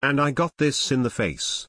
And I got this in the face.